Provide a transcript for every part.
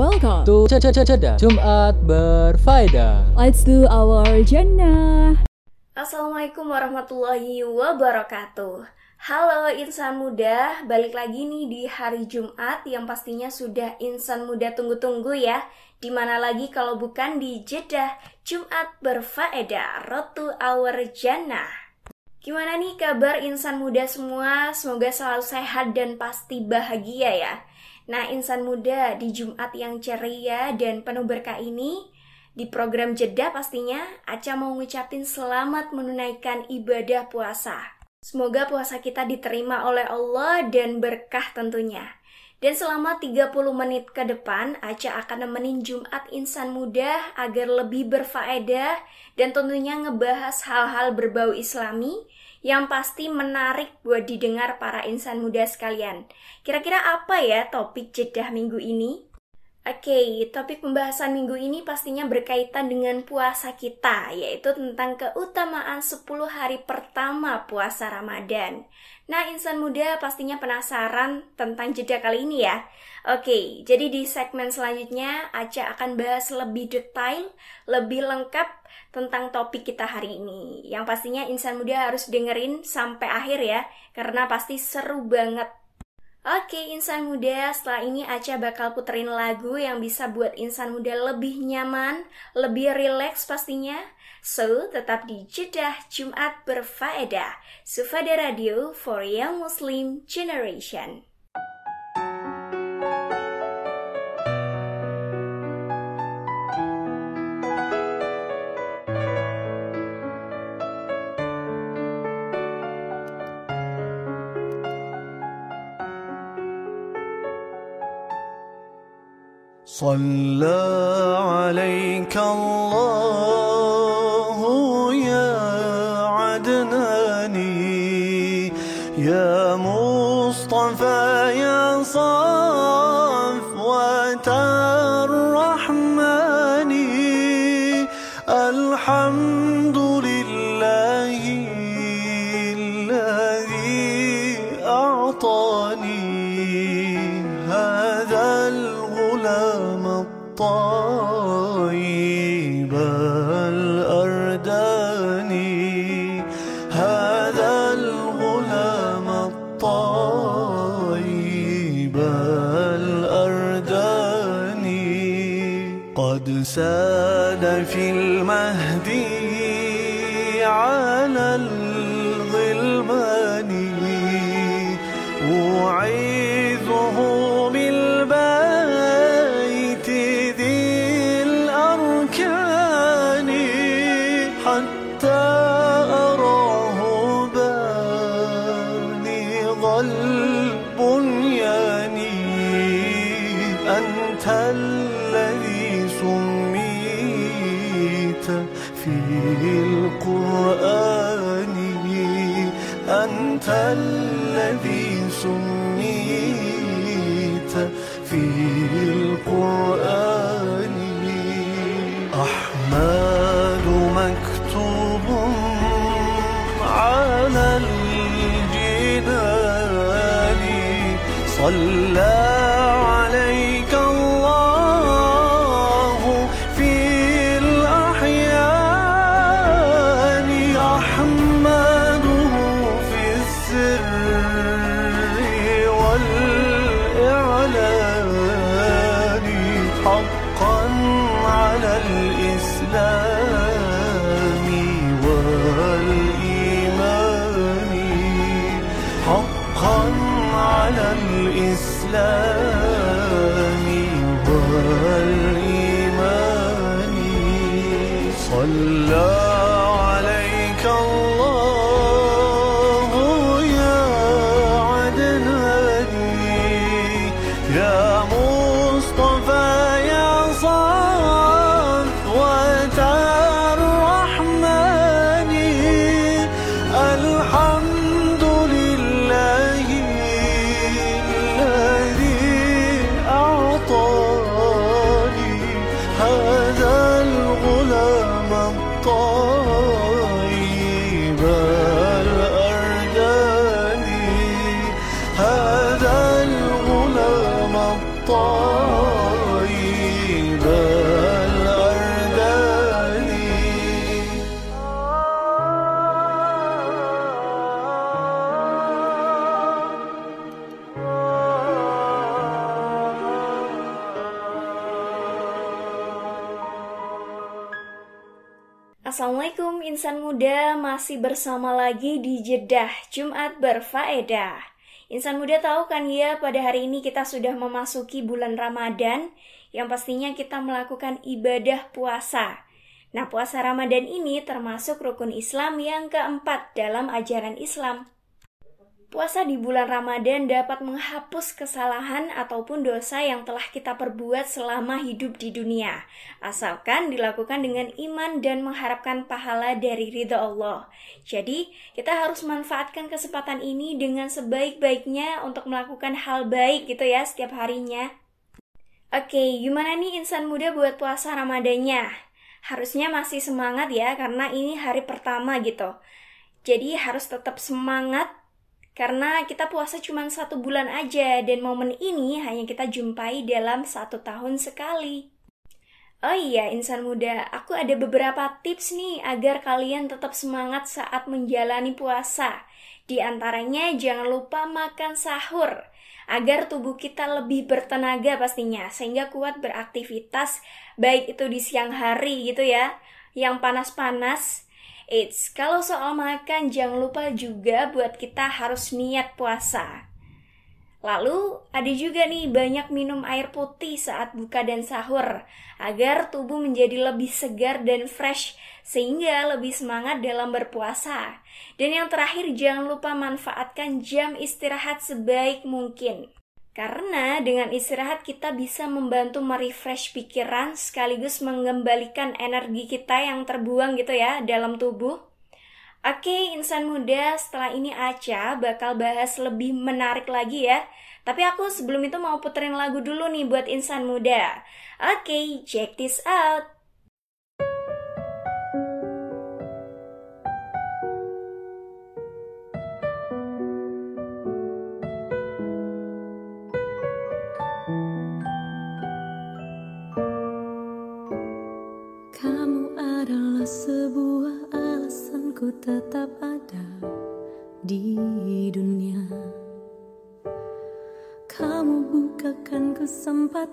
welcome to Ceda Jumat Berfaedah. Let's do our jannah. Assalamualaikum warahmatullahi wabarakatuh. Halo insan muda, balik lagi nih di hari Jumat yang pastinya sudah insan muda tunggu-tunggu ya. Di mana lagi kalau bukan di Jeddah Jumat berfaedah Road to Our Jannah. Gimana nih kabar insan muda semua? Semoga selalu sehat dan pasti bahagia ya. Nah insan muda di Jumat yang ceria dan penuh berkah ini di program jeda pastinya Aca mau ngucapin selamat menunaikan ibadah puasa. Semoga puasa kita diterima oleh Allah dan berkah tentunya. Dan selama 30 menit ke depan, Aca akan nemenin Jumat Insan Muda agar lebih berfaedah dan tentunya ngebahas hal-hal berbau islami yang pasti menarik buat didengar para insan muda sekalian. Kira-kira apa ya topik jedah minggu ini? Oke, okay, topik pembahasan minggu ini pastinya berkaitan dengan puasa kita, yaitu tentang keutamaan 10 hari pertama puasa Ramadan. Nah, insan muda pastinya penasaran tentang jeda kali ini ya. Oke, jadi di segmen selanjutnya Aca akan bahas lebih detail, lebih lengkap tentang topik kita hari ini. Yang pastinya insan muda harus dengerin sampai akhir ya, karena pasti seru banget Oke insan muda, setelah ini Aca bakal puterin lagu yang bisa buat insan muda lebih nyaman, lebih rileks pastinya. So, tetap di Jeddah Jumat berfaedah. Sufada Radio for Young Muslim Generation. صلى عليك الله. هذا الغلام الطيب الأرداني. قد ساد في المهدي الإسلام والإيمان. صلى Assalamualaikum insan muda, masih bersama lagi di Jeddah Jumat Berfaedah. Insan muda tahu kan ya, pada hari ini kita sudah memasuki bulan Ramadan, yang pastinya kita melakukan ibadah puasa. Nah, puasa Ramadan ini termasuk rukun Islam yang keempat dalam ajaran Islam. Puasa di bulan Ramadan dapat menghapus kesalahan ataupun dosa yang telah kita perbuat selama hidup di dunia, asalkan dilakukan dengan iman dan mengharapkan pahala dari ridha Allah. Jadi, kita harus manfaatkan kesempatan ini dengan sebaik-baiknya untuk melakukan hal baik gitu ya setiap harinya. Oke, gimana nih insan muda buat puasa Ramadannya? Harusnya masih semangat ya, karena ini hari pertama gitu. Jadi harus tetap semangat karena kita puasa cuma satu bulan aja dan momen ini hanya kita jumpai dalam satu tahun sekali. Oh iya, insan muda, aku ada beberapa tips nih agar kalian tetap semangat saat menjalani puasa. Di antaranya jangan lupa makan sahur agar tubuh kita lebih bertenaga pastinya sehingga kuat beraktivitas baik itu di siang hari gitu ya, yang panas-panas Eits, kalau soal makan jangan lupa juga buat kita harus niat puasa. Lalu ada juga nih banyak minum air putih saat buka dan sahur agar tubuh menjadi lebih segar dan fresh sehingga lebih semangat dalam berpuasa. Dan yang terakhir jangan lupa manfaatkan jam istirahat sebaik mungkin. Karena dengan istirahat kita bisa membantu merefresh pikiran sekaligus mengembalikan energi kita yang terbuang gitu ya dalam tubuh. Oke, insan muda, setelah ini Aca bakal bahas lebih menarik lagi ya. Tapi aku sebelum itu mau puterin lagu dulu nih buat insan muda. Oke, check this out.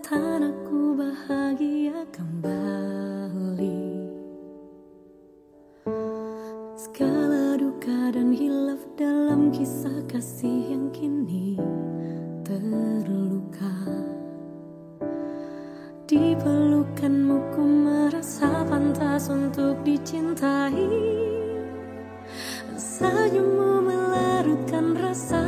Aku bahagia kembali. Segala duka dan hilaf dalam kisah kasih yang kini terluka. Di pelukanmu ku merasa pantas untuk dicintai Senyummu melarutkan rasa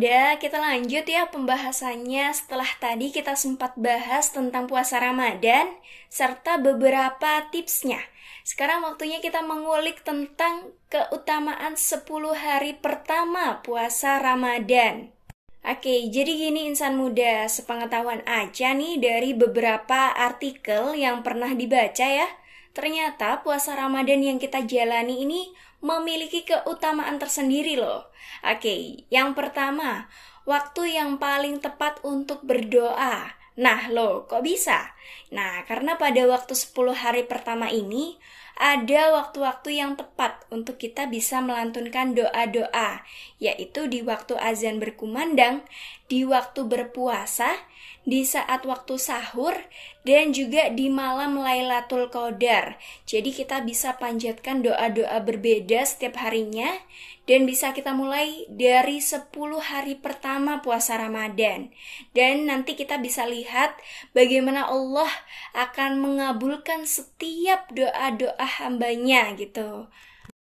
muda, kita lanjut ya pembahasannya setelah tadi kita sempat bahas tentang puasa Ramadan serta beberapa tipsnya. Sekarang waktunya kita mengulik tentang keutamaan 10 hari pertama puasa Ramadan. Oke, jadi gini insan muda, sepengetahuan aja nih dari beberapa artikel yang pernah dibaca ya. Ternyata puasa Ramadan yang kita jalani ini memiliki keutamaan tersendiri loh. Oke, yang pertama, waktu yang paling tepat untuk berdoa. Nah loh, kok bisa? Nah, karena pada waktu 10 hari pertama ini, ada waktu-waktu yang tepat untuk kita bisa melantunkan doa-doa, yaitu di waktu azan berkumandang, di waktu berpuasa, di saat waktu sahur, dan juga di malam Lailatul Qadar. Jadi kita bisa panjatkan doa-doa berbeda setiap harinya dan bisa kita mulai dari 10 hari pertama puasa Ramadan. Dan nanti kita bisa lihat bagaimana Allah akan mengabulkan setiap doa-doa hambanya gitu.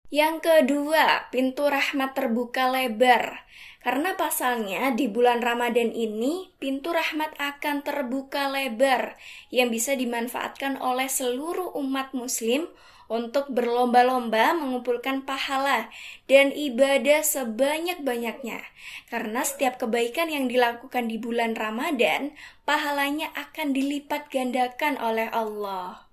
Yang kedua, pintu rahmat terbuka lebar. Karena pasalnya di bulan Ramadan ini pintu rahmat akan terbuka lebar yang bisa dimanfaatkan oleh seluruh umat muslim untuk berlomba-lomba mengumpulkan pahala dan ibadah sebanyak-banyaknya. Karena setiap kebaikan yang dilakukan di bulan Ramadan, pahalanya akan dilipat gandakan oleh Allah.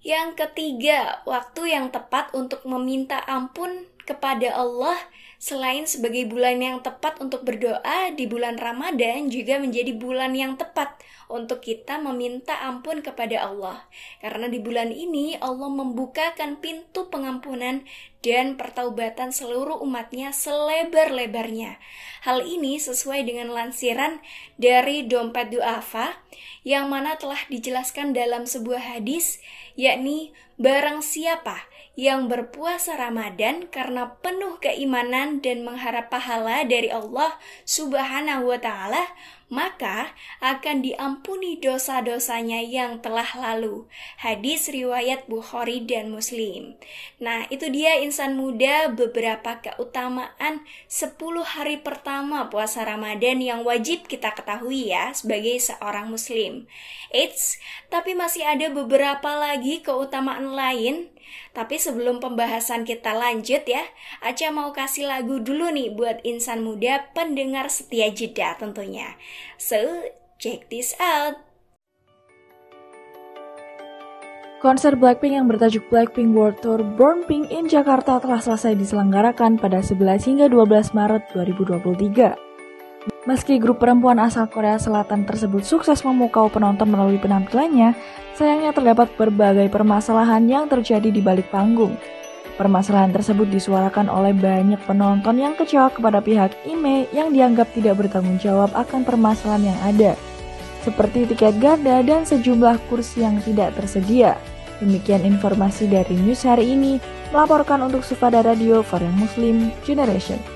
Yang ketiga, waktu yang tepat untuk meminta ampun kepada Allah selain sebagai bulan yang tepat untuk berdoa di bulan Ramadan juga menjadi bulan yang tepat untuk kita meminta ampun kepada Allah. Karena di bulan ini Allah membukakan pintu pengampunan dan pertaubatan seluruh umatnya selebar-lebarnya. Hal ini sesuai dengan lansiran dari dompet duafa yang mana telah dijelaskan dalam sebuah hadis yakni barang siapa yang berpuasa Ramadan karena penuh keimanan dan mengharap pahala dari Allah Subhanahu wa taala, maka akan diampuni dosa-dosanya yang telah lalu. Hadis riwayat Bukhari dan Muslim. Nah, itu dia insan muda beberapa keutamaan 10 hari pertama puasa Ramadan yang wajib kita ketahui ya sebagai seorang muslim. Eits, tapi masih ada beberapa lagi keutamaan lain tapi sebelum pembahasan kita lanjut ya, Aca mau kasih lagu dulu nih buat insan muda pendengar setia jeda tentunya. So, check this out. Konser Blackpink yang bertajuk Blackpink World Tour Born Pink in Jakarta telah selesai diselenggarakan pada 11 hingga 12 Maret 2023. Meski grup perempuan asal Korea Selatan tersebut sukses memukau penonton melalui penampilannya, sayangnya terdapat berbagai permasalahan yang terjadi di balik panggung. Permasalahan tersebut disuarakan oleh banyak penonton yang kecewa kepada pihak IME yang dianggap tidak bertanggung jawab akan permasalahan yang ada, seperti tiket garda dan sejumlah kursi yang tidak tersedia. Demikian informasi dari news hari ini, melaporkan untuk Sufada Radio for Young Muslim Generation.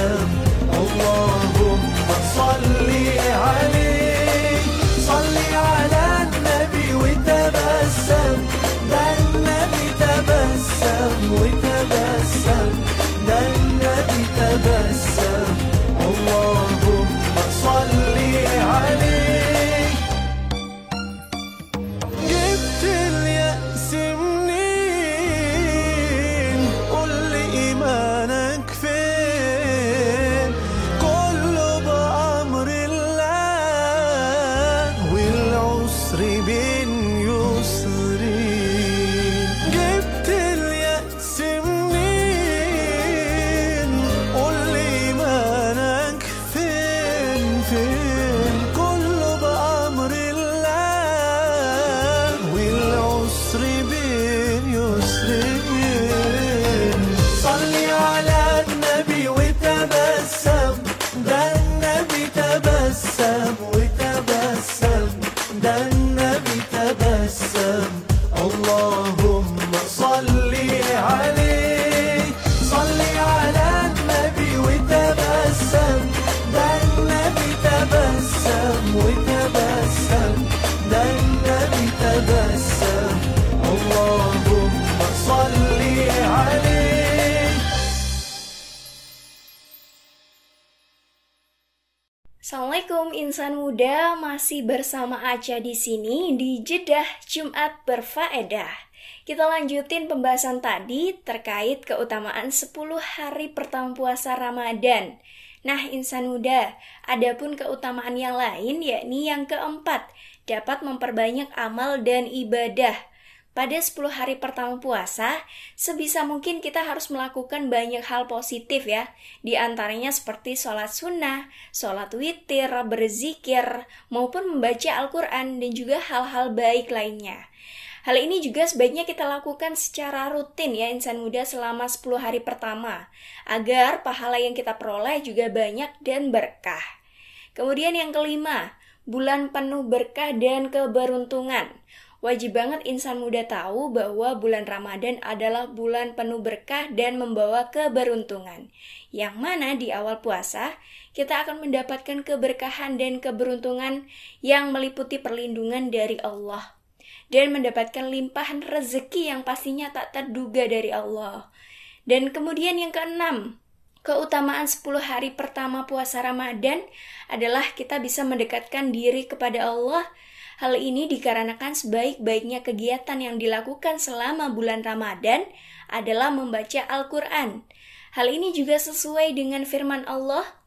love. Insan muda, masih bersama Aca di sini di Jeddah Jumat Berfaedah. Kita lanjutin pembahasan tadi terkait keutamaan 10 hari pertama puasa Ramadan. Nah, insan muda, adapun keutamaan yang lain yakni yang keempat, dapat memperbanyak amal dan ibadah. Pada 10 hari pertama puasa, sebisa mungkin kita harus melakukan banyak hal positif ya. Di antaranya seperti sholat sunnah, sholat witir, berzikir, maupun membaca Al-Quran dan juga hal-hal baik lainnya. Hal ini juga sebaiknya kita lakukan secara rutin ya insan muda selama 10 hari pertama, agar pahala yang kita peroleh juga banyak dan berkah. Kemudian yang kelima, bulan penuh berkah dan keberuntungan. Wajib banget insan muda tahu bahwa bulan Ramadan adalah bulan penuh berkah dan membawa keberuntungan. Yang mana di awal puasa, kita akan mendapatkan keberkahan dan keberuntungan yang meliputi perlindungan dari Allah. Dan mendapatkan limpahan rezeki yang pastinya tak terduga dari Allah. Dan kemudian yang keenam, Keutamaan 10 hari pertama puasa Ramadan adalah kita bisa mendekatkan diri kepada Allah. Hal ini dikarenakan sebaik-baiknya kegiatan yang dilakukan selama bulan Ramadan adalah membaca Al-Quran. Hal ini juga sesuai dengan firman Allah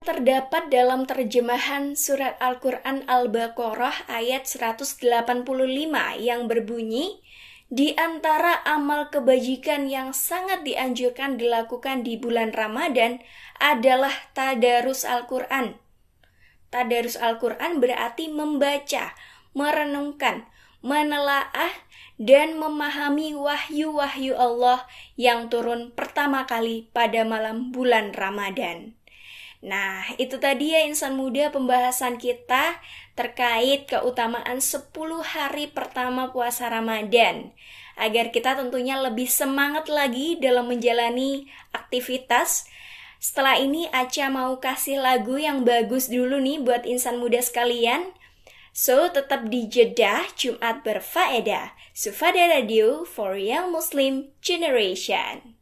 terdapat dalam terjemahan surat Al-Quran Al-Baqarah ayat 185 yang berbunyi, Di antara amal kebajikan yang sangat dianjurkan dilakukan di bulan Ramadan adalah tadarus Al-Quran. Tadarus Al-Quran berarti membaca, merenungkan, menelaah, dan memahami wahyu-wahyu Allah yang turun pertama kali pada malam bulan Ramadan. Nah, itu tadi ya insan muda pembahasan kita terkait keutamaan 10 hari pertama puasa Ramadan. Agar kita tentunya lebih semangat lagi dalam menjalani aktivitas. Setelah ini Aca mau kasih lagu yang bagus dulu nih buat insan muda sekalian. So, tetap di Jeddah Jumat berfaedah. Sufada Radio for Young Muslim Generation.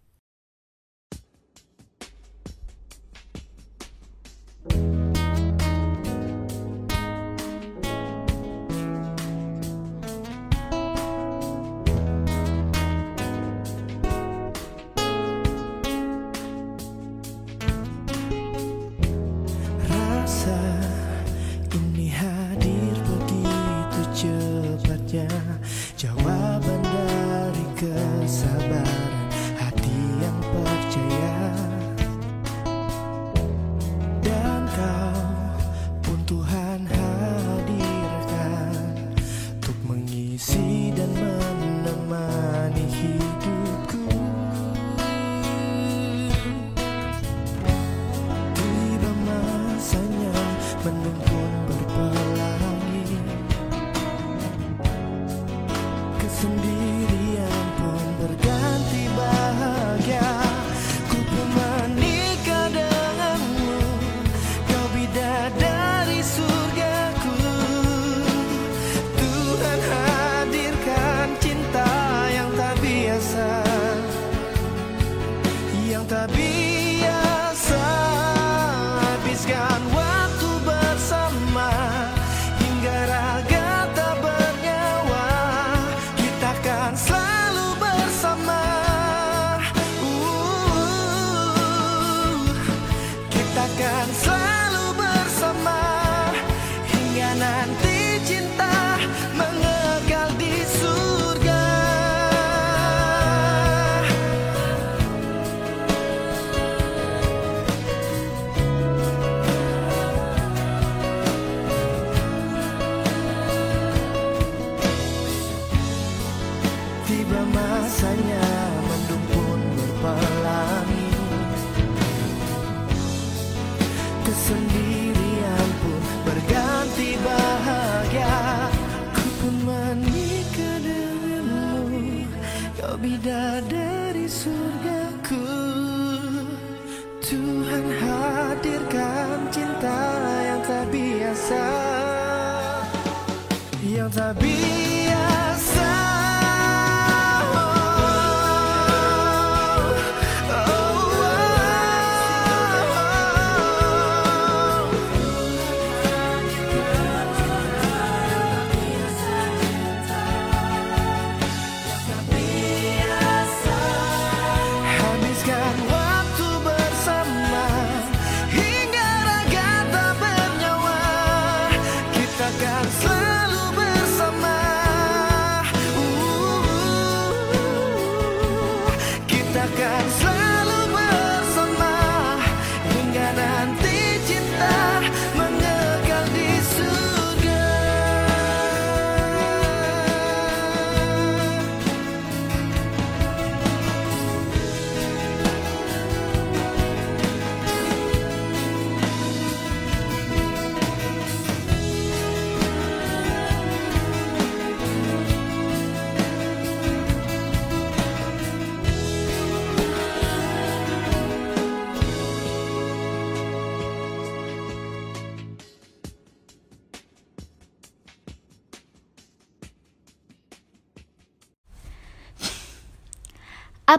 Yang tak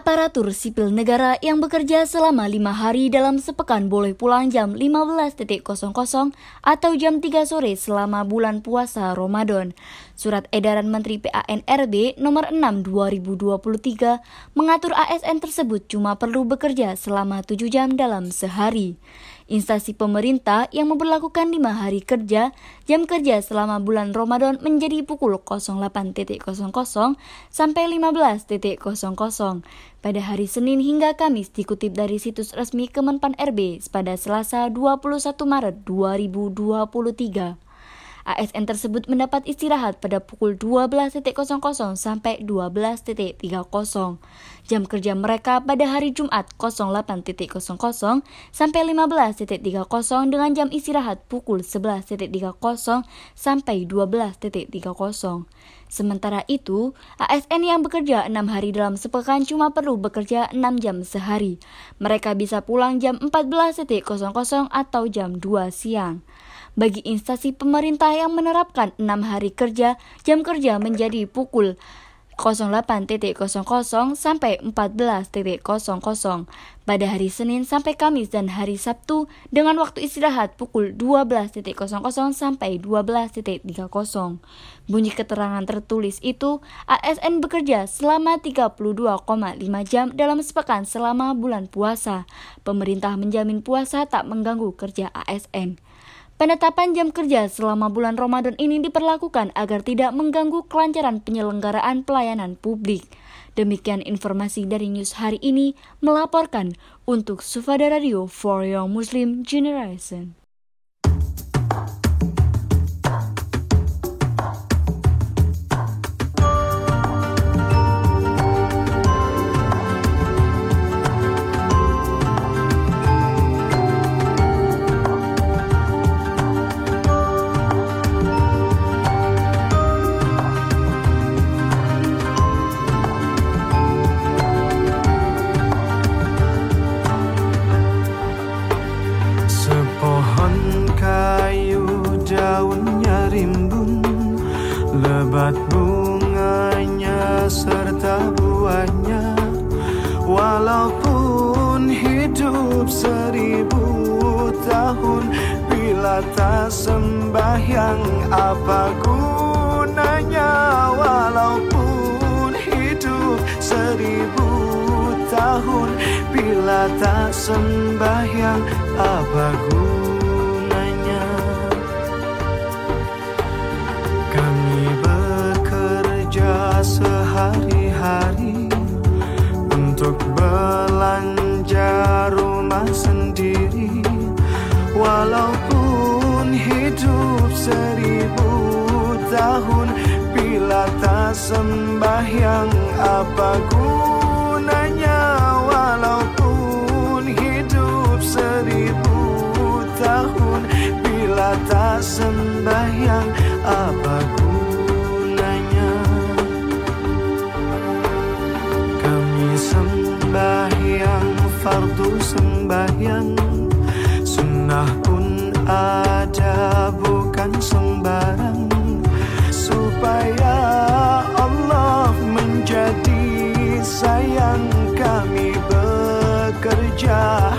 Aparatur sipil negara yang bekerja selama lima hari dalam sepekan boleh pulang jam 15.00 atau jam 3 sore selama bulan puasa Ramadan. Surat edaran Menteri PANRB nomor 6 2023 mengatur ASN tersebut cuma perlu bekerja selama 7 jam dalam sehari. Instansi pemerintah yang memperlakukan lima hari kerja, jam kerja selama bulan Ramadan menjadi pukul 08.00 sampai 15.00 pada hari Senin hingga Kamis dikutip dari situs resmi Kemenpan RB pada Selasa 21 Maret 2023. ASN tersebut mendapat istirahat pada pukul 12.00 sampai 12.30. Jam kerja mereka pada hari Jumat 08.00 sampai 15.30 dengan jam istirahat pukul 11.30 sampai 12.30. Sementara itu, ASN yang bekerja 6 hari dalam sepekan cuma perlu bekerja 6 jam sehari. Mereka bisa pulang jam 14.00 atau jam 2 siang. Bagi instansi pemerintah yang menerapkan 6 hari kerja, jam kerja menjadi pukul 08.00 sampai 14.00 pada hari Senin sampai Kamis dan hari Sabtu dengan waktu istirahat pukul 12.00 sampai 12.30. Bunyi keterangan tertulis itu, ASN bekerja selama 32,5 jam dalam sepekan selama bulan puasa. Pemerintah menjamin puasa tak mengganggu kerja ASN. Penetapan jam kerja selama bulan Ramadan ini diperlakukan agar tidak mengganggu kelancaran penyelenggaraan pelayanan publik. Demikian informasi dari news hari ini melaporkan untuk Sufada Radio for Your Muslim Generation. Sembahyang apa gunanya Walaupun hidup seribu tahun? Bila tak sembahyang apa gunanya? Kami bekerja sehari-hari Untuk belanja rumah sendiri. Walaupun seribu tahun Bila tak sembahyang apa gunanya Walaupun hidup seribu tahun Bila tak sembahyang bekerja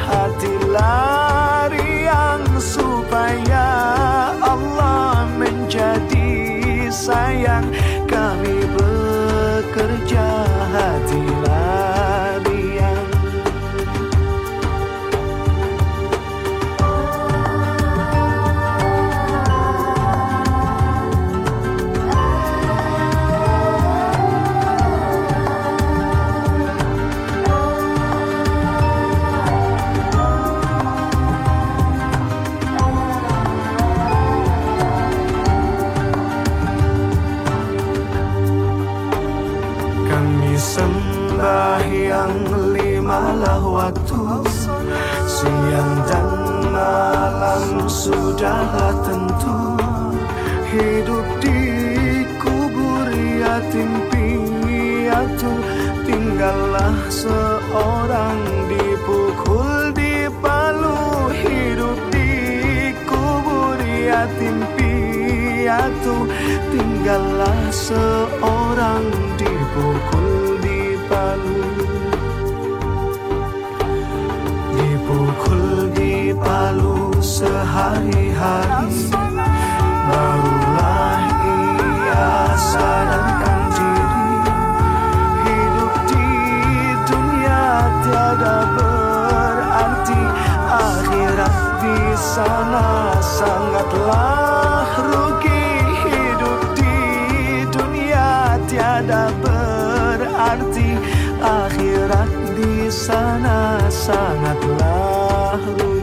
tiada berarti akhirat di sana sangatlah rugi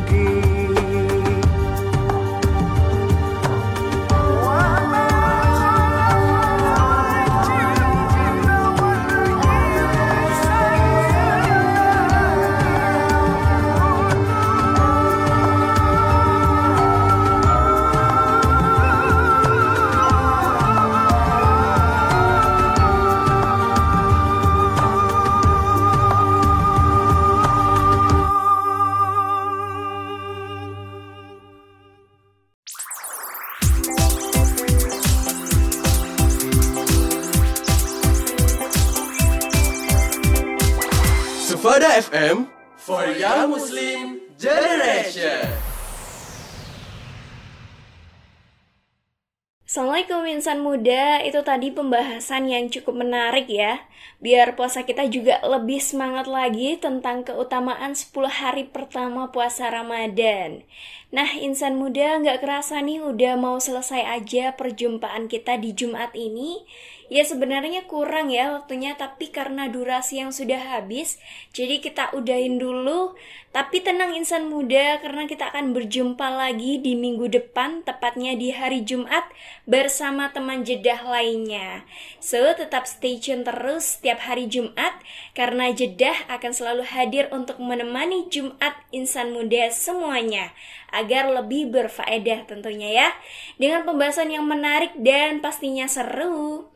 insan muda, itu tadi pembahasan yang cukup menarik ya. Biar puasa kita juga lebih semangat lagi tentang keutamaan 10 hari pertama puasa Ramadan. Nah insan muda nggak kerasa nih udah mau selesai aja perjumpaan kita di Jumat ini Ya sebenarnya kurang ya waktunya tapi karena durasi yang sudah habis Jadi kita udahin dulu. Tapi tenang insan muda karena kita akan berjumpa lagi di minggu depan Tepatnya di hari Jumat bersama teman jedah lainnya. So tetap stay tune terus setiap hari Jumat Karena jedah akan selalu hadir untuk menemani Jumat insan muda semuanya Agar lebih berfaedah tentunya ya Dengan pembahasan yang menarik dan pastinya seru.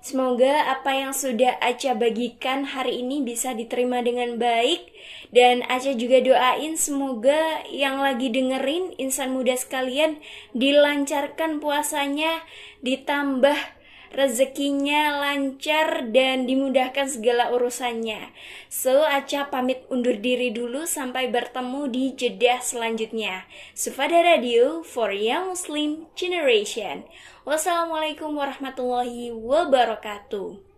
Semoga apa yang sudah Aca bagikan hari ini bisa diterima dengan baik. Dan Aca juga doain semoga yang lagi dengerin insan muda sekalian dilancarkan puasanya, ditambah rezekinya lancar dan dimudahkan segala urusannya. So, Aca pamit undur diri dulu sampai bertemu di jeda selanjutnya. Sufada Radio for Young Muslim Generation. Wassalamualaikum warahmatullahi wabarakatuh.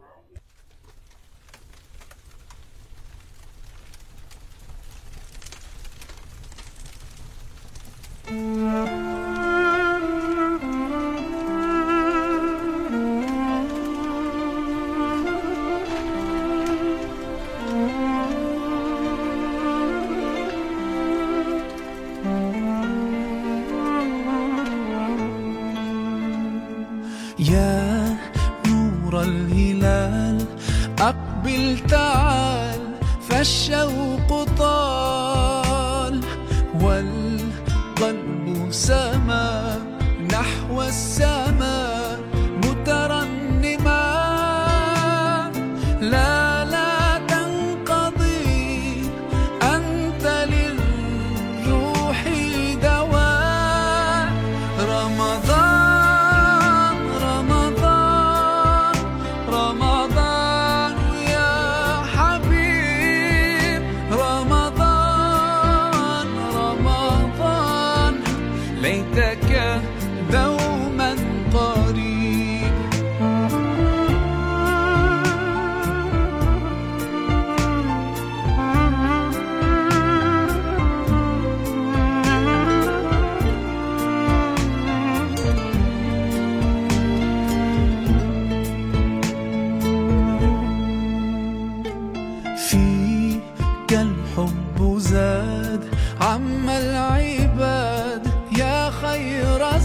يا تعال فالشوق طال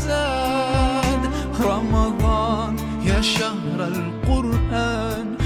زاد. رمضان يا شهر القرآن.